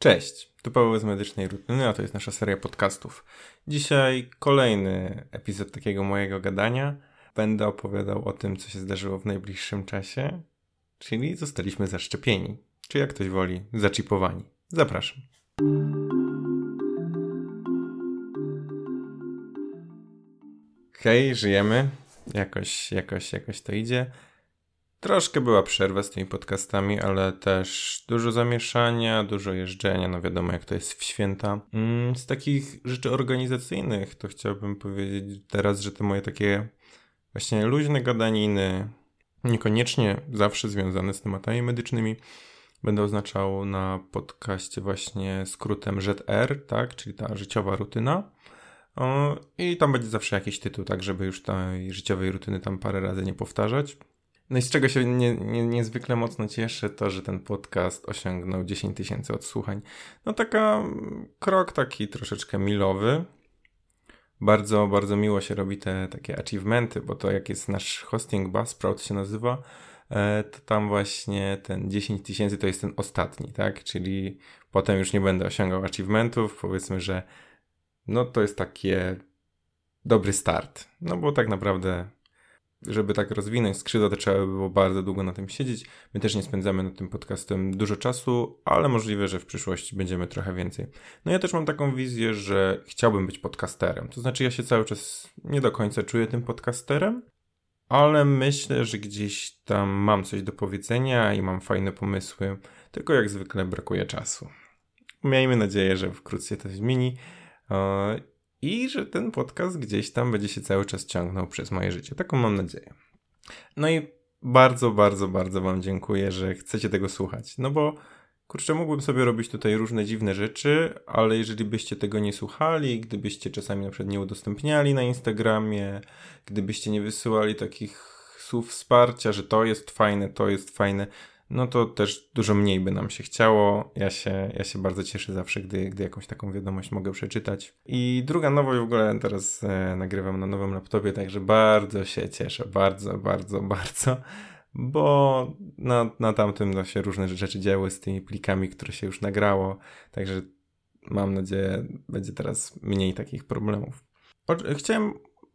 Cześć, tu Paweł z Medycznej Rutyny, a to jest nasza seria podcastów. Dzisiaj kolejny epizod takiego mojego gadania. Będę opowiadał o tym, co się zdarzyło w najbliższym czasie, czyli zostaliśmy zaszczepieni, czy jak ktoś woli, zaczipowani. Zapraszam. Hej, żyjemy. Jakoś, jakoś, jakoś to idzie. Troszkę była przerwa z tymi podcastami, ale też dużo zamieszania, dużo jeżdżenia, no wiadomo jak to jest w święta. Mm, z takich rzeczy organizacyjnych to chciałbym powiedzieć teraz, że te moje takie właśnie luźne gadaniny, niekoniecznie zawsze związane z tematami medycznymi, będę oznaczał na podcaście właśnie skrótem ZR, tak, czyli ta życiowa rutyna. I tam będzie zawsze jakiś tytuł, tak, żeby już tej życiowej rutyny tam parę razy nie powtarzać. No i z czego się nie, nie, niezwykle mocno cieszę, to że ten podcast osiągnął 10 tysięcy odsłuchań. No taka krok taki troszeczkę milowy. Bardzo, bardzo miło się robi te takie achievementy, bo to jak jest nasz hosting Buzzsprout się nazywa, e, to tam właśnie ten 10 tysięcy to jest ten ostatni, tak? Czyli potem już nie będę osiągał achievementów, powiedzmy, że no to jest takie dobry start. No bo tak naprawdę żeby tak rozwinąć skrzydła, to trzeba by było bardzo długo na tym siedzieć. My też nie spędzamy nad tym podcastem dużo czasu, ale możliwe, że w przyszłości będziemy trochę więcej. No ja też mam taką wizję, że chciałbym być podcasterem. To znaczy ja się cały czas nie do końca czuję tym podcasterem, ale myślę, że gdzieś tam mam coś do powiedzenia i mam fajne pomysły, tylko jak zwykle brakuje czasu. Miejmy nadzieję, że wkrótce to zmieni i że ten podcast gdzieś tam będzie się cały czas ciągnął przez moje życie. Taką mam nadzieję. No i bardzo, bardzo, bardzo Wam dziękuję, że chcecie tego słuchać. No bo kurczę, mógłbym sobie robić tutaj różne dziwne rzeczy, ale jeżeli byście tego nie słuchali, gdybyście czasami na przykład nie udostępniali na Instagramie, gdybyście nie wysyłali takich słów wsparcia, że to jest fajne, to jest fajne, no to też dużo mniej by nam się chciało. Ja się, ja się bardzo cieszę zawsze, gdy, gdy jakąś taką wiadomość mogę przeczytać. I druga nowość w ogóle teraz e, nagrywam na nowym laptopie, także bardzo się cieszę, bardzo, bardzo, bardzo, bo na, na tamtym no, się różne rzeczy działy z tymi plikami, które się już nagrało, także mam nadzieję, będzie teraz mniej takich problemów. Chciałem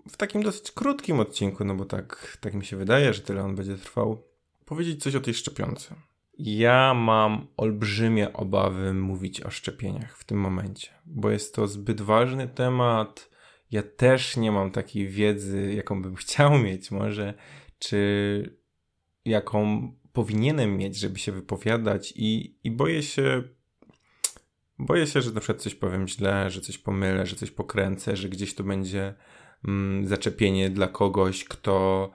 w takim dosyć krótkim odcinku, no bo tak, tak mi się wydaje, że tyle on będzie trwał powiedzieć coś o tej szczepionce. Ja mam olbrzymie obawy mówić o szczepieniach w tym momencie, bo jest to zbyt ważny temat. Ja też nie mam takiej wiedzy, jaką bym chciał mieć, może, czy jaką powinienem mieć, żeby się wypowiadać, i, i boję się. Boję się, że na przykład coś powiem źle, że coś pomylę, że coś pokręcę, że gdzieś to będzie mm, zaczepienie dla kogoś, kto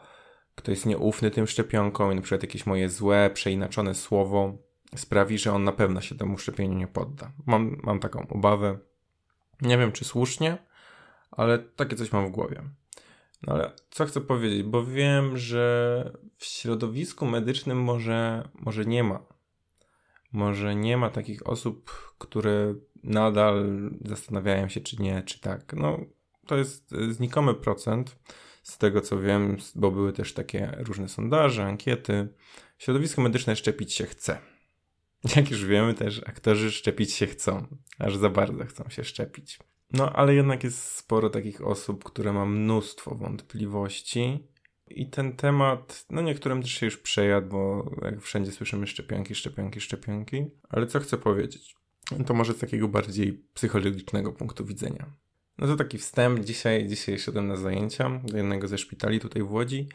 kto jest nieufny tym szczepionkom i na przykład jakieś moje złe, przeinaczone słowo sprawi, że on na pewno się temu szczepieniu nie podda. Mam, mam taką obawę. Nie wiem, czy słusznie, ale takie coś mam w głowie. No ale co chcę powiedzieć, bo wiem, że w środowisku medycznym może, może nie ma. Może nie ma takich osób, które nadal zastanawiają się, czy nie, czy tak. No, to jest znikomy procent z tego co wiem, bo były też takie różne sondaże, ankiety, środowisko medyczne szczepić się chce. Jak już wiemy, też aktorzy szczepić się chcą, aż za bardzo chcą się szczepić. No, ale jednak jest sporo takich osób, które ma mnóstwo wątpliwości. I ten temat, no niektórym też się już przejadł, bo jak wszędzie słyszymy szczepionki, szczepionki, szczepionki. Ale co chcę powiedzieć? To może z takiego bardziej psychologicznego punktu widzenia. No to taki wstęp. Dzisiaj, dzisiaj szedłem na zajęcia do jednego ze szpitali tutaj w Łodzi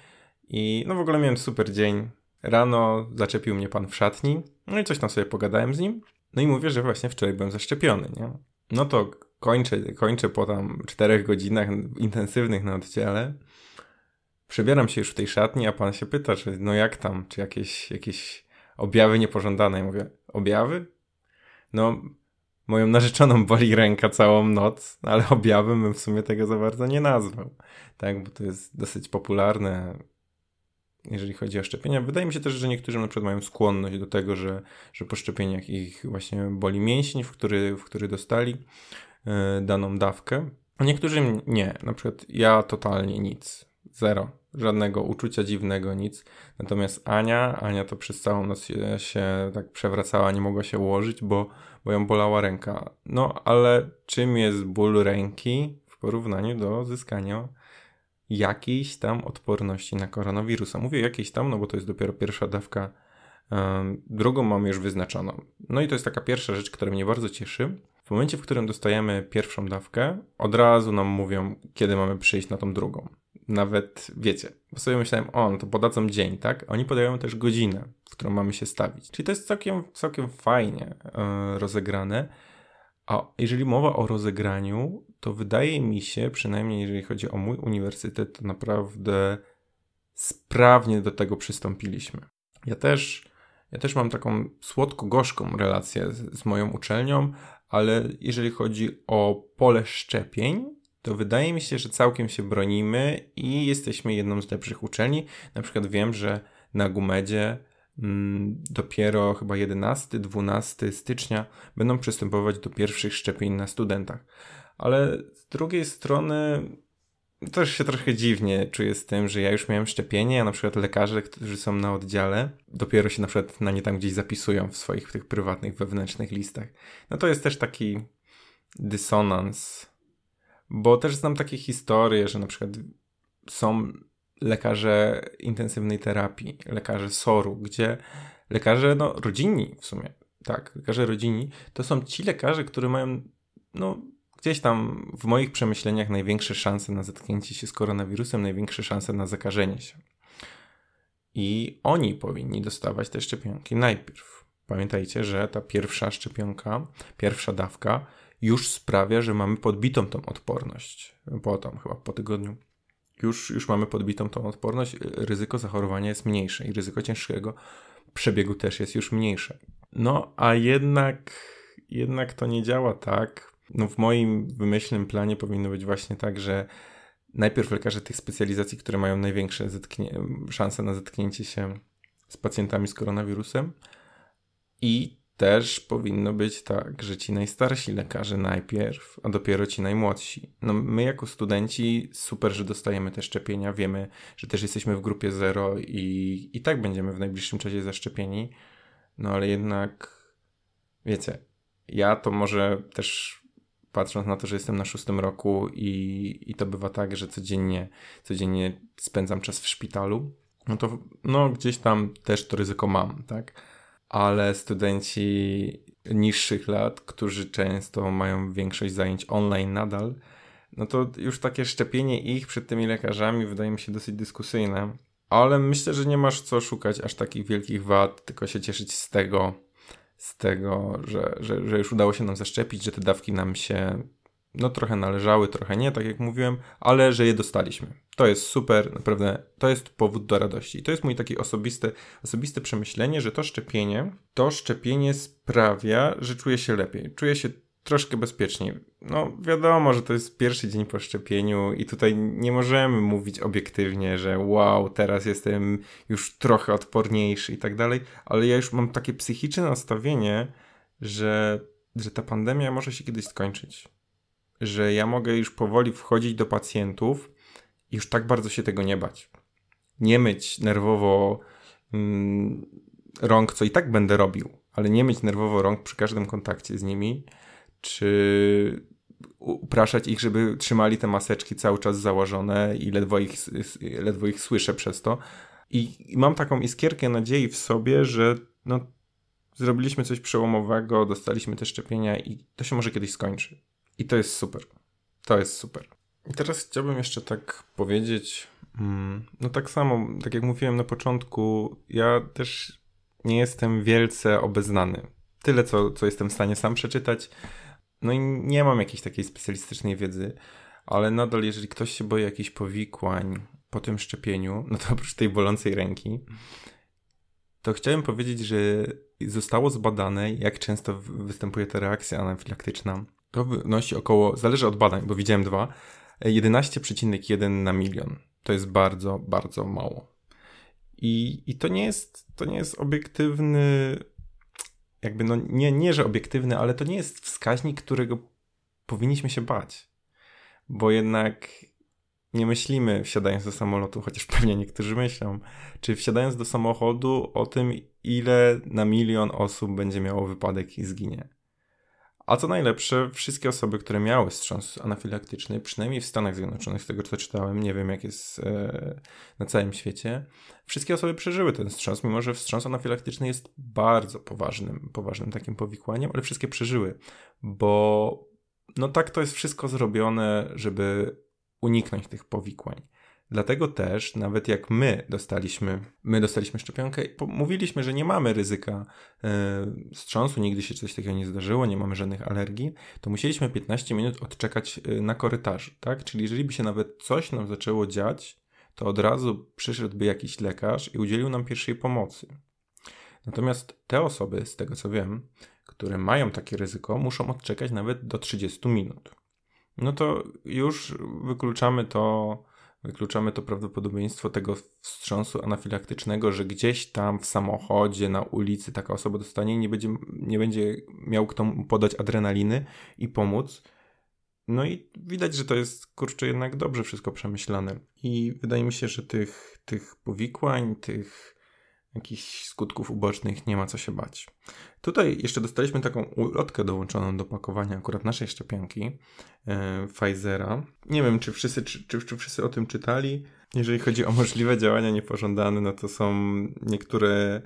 i no w ogóle miałem super dzień. Rano zaczepił mnie pan w szatni, no i coś tam sobie pogadałem z nim. No i mówię, że właśnie wczoraj byłem zaszczepiony, nie? No to kończę, kończę po tam czterech godzinach intensywnych na oddziale. Przebieram się już w tej szatni, a pan się pyta, czy no jak tam, czy jakieś, jakieś objawy niepożądane. Ja mówię, objawy? No, moją narzeczoną boli ręka całą noc, ale objawem bym w sumie tego za bardzo nie nazwał. Tak, bo to jest dosyć popularne, jeżeli chodzi o szczepienia. Wydaje mi się też, że niektórzy na przykład mają skłonność do tego, że, że po szczepieniach ich właśnie boli mięsień, w który, w który dostali yy, daną dawkę. A niektórzy nie. Na przykład ja totalnie nic. Zero. Żadnego uczucia dziwnego, nic. Natomiast Ania, Ania to przez całą noc się, się tak przewracała, nie mogła się ułożyć, bo, bo ją bolała ręka. No, ale czym jest ból ręki w porównaniu do zyskania jakiejś tam odporności na koronawirusa? Mówię jakiejś tam, no bo to jest dopiero pierwsza dawka. Drugą mam już wyznaczoną. No i to jest taka pierwsza rzecz, która mnie bardzo cieszy. W momencie, w którym dostajemy pierwszą dawkę, od razu nam mówią, kiedy mamy przyjść na tą drugą nawet, wiecie, bo sobie myślałem, o, no to podadzą dzień, tak? Oni podają też godzinę, w którą mamy się stawić. Czyli to jest całkiem, całkiem fajnie yy, rozegrane. A jeżeli mowa o rozegraniu, to wydaje mi się, przynajmniej jeżeli chodzi o mój uniwersytet, to naprawdę sprawnie do tego przystąpiliśmy. Ja też, ja też mam taką słodko-gorzką relację z, z moją uczelnią, ale jeżeli chodzi o pole szczepień, to wydaje mi się, że całkiem się bronimy i jesteśmy jedną z lepszych uczelni. Na przykład wiem, że na Gumedzie mm, dopiero chyba 11-12 stycznia będą przystępować do pierwszych szczepień na studentach. Ale z drugiej strony też się trochę dziwnie czuję z tym, że ja już miałem szczepienie, a na przykład lekarze, którzy są na oddziale, dopiero się na przykład na nie tam gdzieś zapisują w swoich tych prywatnych, wewnętrznych listach. No to jest też taki dysonans bo też znam takie historie, że na przykład są lekarze intensywnej terapii, lekarze SOR-u, gdzie lekarze no, rodzinni w sumie, tak, lekarze rodzinni, to są ci lekarze, którzy mają no, gdzieś tam w moich przemyśleniach największe szanse na zetknięcie się z koronawirusem, największe szanse na zakażenie się. I oni powinni dostawać te szczepionki najpierw. Pamiętajcie, że ta pierwsza szczepionka, pierwsza dawka już sprawia, że mamy podbitą tą odporność. Po tam chyba po tygodniu. Już, już mamy podbitą tą odporność, ryzyko zachorowania jest mniejsze i ryzyko ciężkiego przebiegu też jest już mniejsze. No, a jednak, jednak to nie działa tak. No, w moim wymyślnym planie powinno być właśnie tak, że najpierw lekarze tych specjalizacji, które mają największe szanse na zetknięcie się z pacjentami z koronawirusem i też powinno być tak, że ci najstarsi lekarze najpierw, a dopiero ci najmłodsi. No my jako studenci super, że dostajemy te szczepienia, wiemy, że też jesteśmy w grupie zero i, i tak będziemy w najbliższym czasie zaszczepieni, no ale jednak wiecie, ja to może też patrząc na to, że jestem na szóstym roku i, i to bywa tak, że codziennie, codziennie spędzam czas w szpitalu, no to no, gdzieś tam też to ryzyko mam, tak? Ale studenci niższych lat, którzy często mają większość zajęć online nadal, no to już takie szczepienie ich przed tymi lekarzami wydaje mi się dosyć dyskusyjne. Ale myślę, że nie masz co szukać aż takich wielkich wad, tylko się cieszyć z tego, z tego, że, że, że już udało się nam zaszczepić, że te dawki nam się no trochę należały, trochę nie, tak jak mówiłem, ale że je dostaliśmy. To jest super, naprawdę, to jest powód do radości. I to jest mój taki osobiste, osobiste przemyślenie, że to szczepienie, to szczepienie sprawia, że czuję się lepiej, czuję się troszkę bezpieczniej. No wiadomo, że to jest pierwszy dzień po szczepieniu i tutaj nie możemy mówić obiektywnie, że wow, teraz jestem już trochę odporniejszy i tak dalej, ale ja już mam takie psychiczne nastawienie, że, że ta pandemia może się kiedyś skończyć że ja mogę już powoli wchodzić do pacjentów i już tak bardzo się tego nie bać. Nie myć nerwowo mm, rąk, co i tak będę robił, ale nie myć nerwowo rąk przy każdym kontakcie z nimi, czy upraszać ich, żeby trzymali te maseczki cały czas założone i ledwo ich, ledwo ich słyszę przez to. I, I, mam taką iskierkę nadziei w sobie, że no, zrobiliśmy coś przełomowego, dostaliśmy te szczepienia i to się może kiedyś skończy. I to jest super. To jest super. I teraz chciałbym jeszcze tak powiedzieć, mm, no tak samo, tak jak mówiłem na początku, ja też nie jestem wielce obeznany. Tyle, co, co jestem w stanie sam przeczytać. No i nie mam jakiejś takiej specjalistycznej wiedzy, ale nadal, jeżeli ktoś się boi jakichś powikłań po tym szczepieniu, no to oprócz tej bolącej ręki, to chciałem powiedzieć, że zostało zbadane, jak często występuje ta reakcja anafilaktyczna to wynosi około, zależy od badań, bo widziałem dwa, 11,1 na milion. To jest bardzo, bardzo mało. I, i to, nie jest, to nie jest obiektywny, jakby no nie, nie, że obiektywny, ale to nie jest wskaźnik, którego powinniśmy się bać. Bo jednak nie myślimy wsiadając do samolotu, chociaż pewnie niektórzy myślą, czy wsiadając do samochodu o tym, ile na milion osób będzie miało wypadek i zginie. A co najlepsze, wszystkie osoby, które miały wstrząs anafilaktyczny, przynajmniej w Stanach Zjednoczonych, z tego co czytałem, nie wiem jak jest e, na całym świecie, wszystkie osoby przeżyły ten wstrząs, mimo że wstrząs anafilaktyczny jest bardzo poważnym, poważnym takim powikłaniem, ale wszystkie przeżyły, bo no tak to jest wszystko zrobione, żeby uniknąć tych powikłań. Dlatego też, nawet jak my dostaliśmy, my dostaliśmy szczepionkę, mówiliśmy, że nie mamy ryzyka yy, wstrząsu, nigdy się coś takiego nie zdarzyło, nie mamy żadnych alergii, to musieliśmy 15 minut odczekać yy, na korytarzu, tak? Czyli jeżeli by się nawet coś nam zaczęło dziać, to od razu przyszedłby jakiś lekarz i udzielił nam pierwszej pomocy. Natomiast te osoby, z tego co wiem, które mają takie ryzyko, muszą odczekać nawet do 30 minut. No to już wykluczamy to, wykluczamy to prawdopodobieństwo tego wstrząsu anafilaktycznego, że gdzieś tam w samochodzie, na ulicy taka osoba dostanie i nie będzie, nie będzie miał kto podać adrenaliny i pomóc. No i widać, że to jest kurczę jednak dobrze wszystko przemyślane. I wydaje mi się, że tych, tych powikłań, tych jakichś skutków ubocznych nie ma co się bać. Tutaj jeszcze dostaliśmy taką ulotkę dołączoną do pakowania akurat naszej szczepionki e, Pfizera. Nie wiem, czy wszyscy, czy, czy, wszyscy o tym czytali. Jeżeli chodzi o możliwe działania niepożądane, no to są niektóre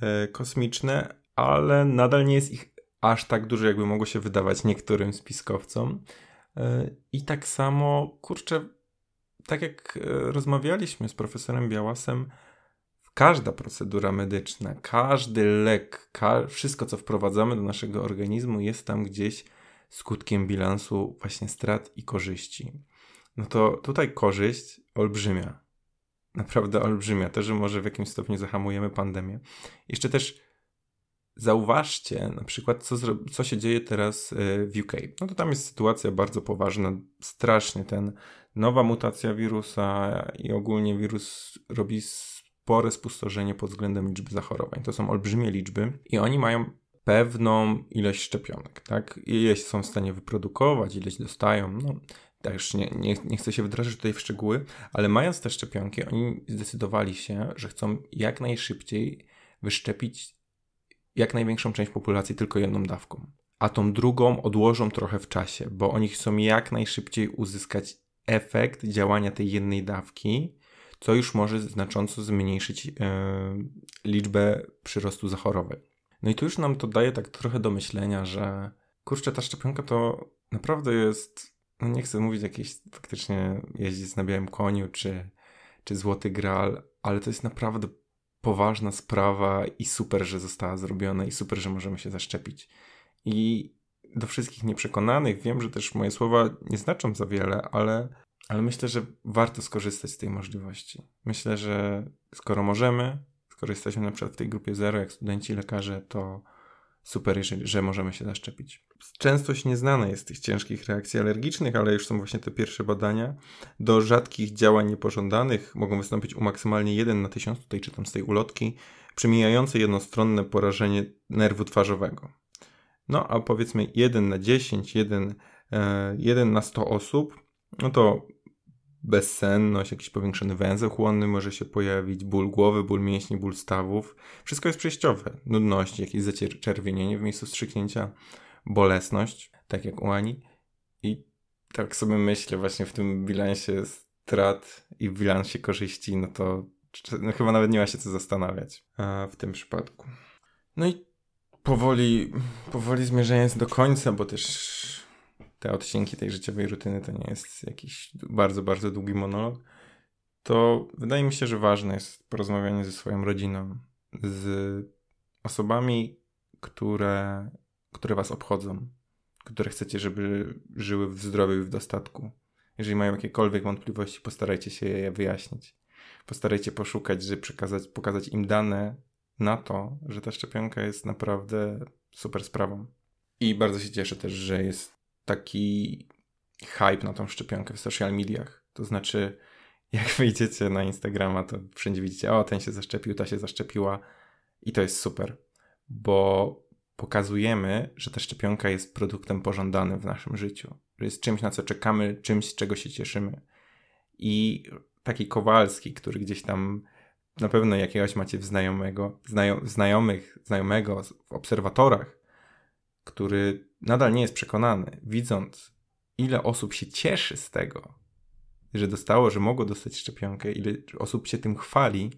e, kosmiczne, ale nadal nie jest ich aż tak dużo, jakby mogło się wydawać niektórym spiskowcom. E, I tak samo, kurczę, tak jak e, rozmawialiśmy z profesorem Białasem, każda procedura medyczna, każdy lek, ka wszystko co wprowadzamy do naszego organizmu jest tam gdzieś skutkiem bilansu właśnie strat i korzyści. No to tutaj korzyść olbrzymia. Naprawdę olbrzymia. To, że może w jakimś stopniu zahamujemy pandemię. Jeszcze też zauważcie na przykład, co, co się dzieje teraz e, w UK. No to tam jest sytuacja bardzo poważna. Strasznie ten nowa mutacja wirusa i ogólnie wirus robi spore spustoszenie pod względem liczby zachorowań. To są olbrzymie liczby i oni mają pewną ilość szczepionek, tak? Ileś są w stanie wyprodukować, ileś dostają, no też nie, nie, nie chcę się wdrażać tutaj w szczegóły, ale mając te szczepionki, oni zdecydowali się, że chcą jak najszybciej wyszczepić jak największą część populacji tylko jedną dawką. A tą drugą odłożą trochę w czasie, bo oni chcą jak najszybciej uzyskać efekt działania tej jednej dawki, co już może znacząco zmniejszyć yy, liczbę przyrostu zachorowań. No i tu już nam to daje tak trochę do myślenia, że kurczę, ta szczepionka to naprawdę jest, no nie chcę mówić jakieś faktycznie jeździć na białym koniu, czy, czy złoty gral, ale to jest naprawdę poważna sprawa i super, że została zrobiona i super, że możemy się zaszczepić. I do wszystkich nieprzekonanych wiem, że też moje słowa nie znaczą za wiele, ale ale myślę, że warto skorzystać z tej możliwości. Myślę, że skoro możemy, skoro jesteśmy na przykład w tej grupie zero, jak studenci, lekarze, to super, jeżeli, że możemy się zaszczepić. Częstość nieznana jest tych ciężkich reakcji alergicznych, ale już są właśnie te pierwsze badania. Do rzadkich działań niepożądanych mogą wystąpić u maksymalnie 1 na 1000, tutaj czytam z tej ulotki, przemijające jednostronne porażenie nerwu twarzowego. No a powiedzmy 1 na 10, 1, 1 na 100 osób, no to bezsenność, jakiś powiększony węzeł chłonny może się pojawić, ból głowy, ból mięśni, ból stawów. Wszystko jest przejściowe. Nudność, jakieś zaczerwienienie w miejscu wstrzyknięcia, bolesność, tak jak u Ani. I tak sobie myślę właśnie w tym bilansie strat i w bilansie korzyści, no to no chyba nawet nie ma się co zastanawiać w tym przypadku. No i powoli, powoli zmierzając do końca, bo też te odcinki tej życiowej rutyny to nie jest jakiś bardzo, bardzo długi monolog, to wydaje mi się, że ważne jest porozmawianie ze swoją rodziną, z osobami, które, które was obchodzą, które chcecie, żeby żyły w zdrowiu i w dostatku. Jeżeli mają jakiekolwiek wątpliwości, postarajcie się je wyjaśnić. Postarajcie poszukać, żeby przekazać, pokazać im dane na to, że ta szczepionka jest naprawdę super sprawą. I bardzo się cieszę też, że jest taki hype na tą szczepionkę w social mediach. To znaczy, jak wyjdziecie na Instagrama, to wszędzie widzicie, o, ten się zaszczepił, ta się zaszczepiła i to jest super, bo pokazujemy, że ta szczepionka jest produktem pożądanym w naszym życiu, że jest czymś, na co czekamy, czymś, z czego się cieszymy. i taki Kowalski, który gdzieś tam na pewno jakiegoś macie znajomego, znajo, znajomych, znajomego w obserwatorach, który nadal nie jest przekonany, widząc ile osób się cieszy z tego, że dostało, że mogło dostać szczepionkę, ile osób się tym chwali,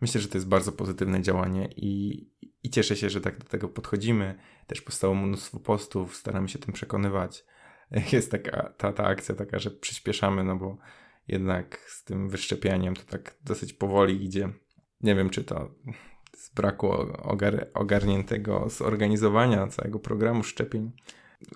myślę, że to jest bardzo pozytywne działanie i, i cieszę się, że tak do tego podchodzimy. Też powstało mnóstwo postów, staramy się tym przekonywać. Jest taka ta, ta akcja taka, że przyspieszamy, no bo jednak z tym wyszczepianiem to tak dosyć powoli idzie. Nie wiem, czy to z braku ogar ogarniętego zorganizowania całego programu szczepień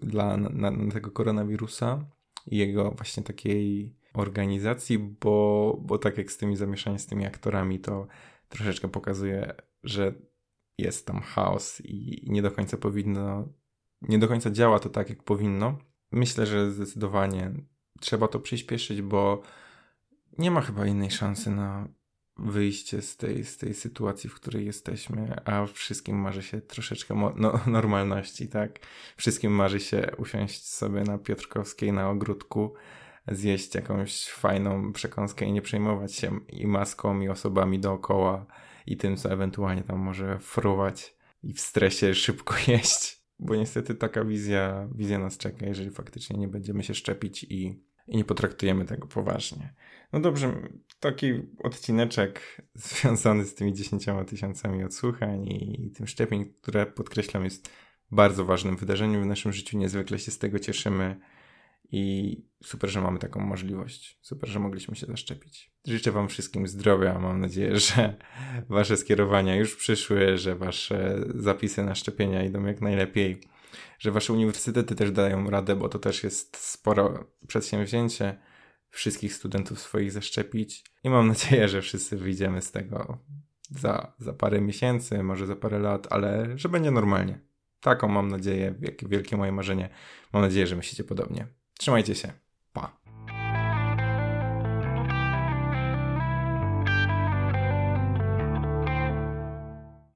dla na, na tego koronawirusa i jego właśnie takiej organizacji, bo, bo tak jak z tymi zamieszaniami, z tymi aktorami, to troszeczkę pokazuje, że jest tam chaos i nie do końca powinno, nie do końca działa to tak, jak powinno. Myślę, że zdecydowanie trzeba to przyspieszyć, bo nie ma chyba innej szansy na wyjście z tej, z tej sytuacji, w której jesteśmy, a wszystkim marzy się troszeczkę no, normalności, tak? Wszystkim marzy się usiąść sobie na Piotrkowskiej na ogródku, zjeść jakąś fajną przekąskę i nie przejmować się i maską, i osobami dookoła, i tym, co ewentualnie tam może fruwać i w stresie szybko jeść. Bo niestety taka wizja, wizja nas czeka, jeżeli faktycznie nie będziemy się szczepić i, i nie potraktujemy tego poważnie. No dobrze, taki odcineczek związany z tymi 10 tysiącami odsłuchań i tym szczepień, które podkreślam jest bardzo ważnym wydarzeniem w naszym życiu. Niezwykle się z tego cieszymy i super, że mamy taką możliwość. Super, że mogliśmy się zaszczepić. Życzę Wam wszystkim zdrowia. Mam nadzieję, że Wasze skierowania już przyszły, że Wasze zapisy na szczepienia idą jak najlepiej, że Wasze uniwersytety też dają radę, bo to też jest sporo przedsięwzięcie wszystkich studentów swoich zaszczepić. I mam nadzieję, że wszyscy wyjdziemy z tego za, za parę miesięcy, może za parę lat, ale że będzie normalnie. Taką mam nadzieję, wielkie moje marzenie. Mam nadzieję, że myślicie podobnie. Trzymajcie się.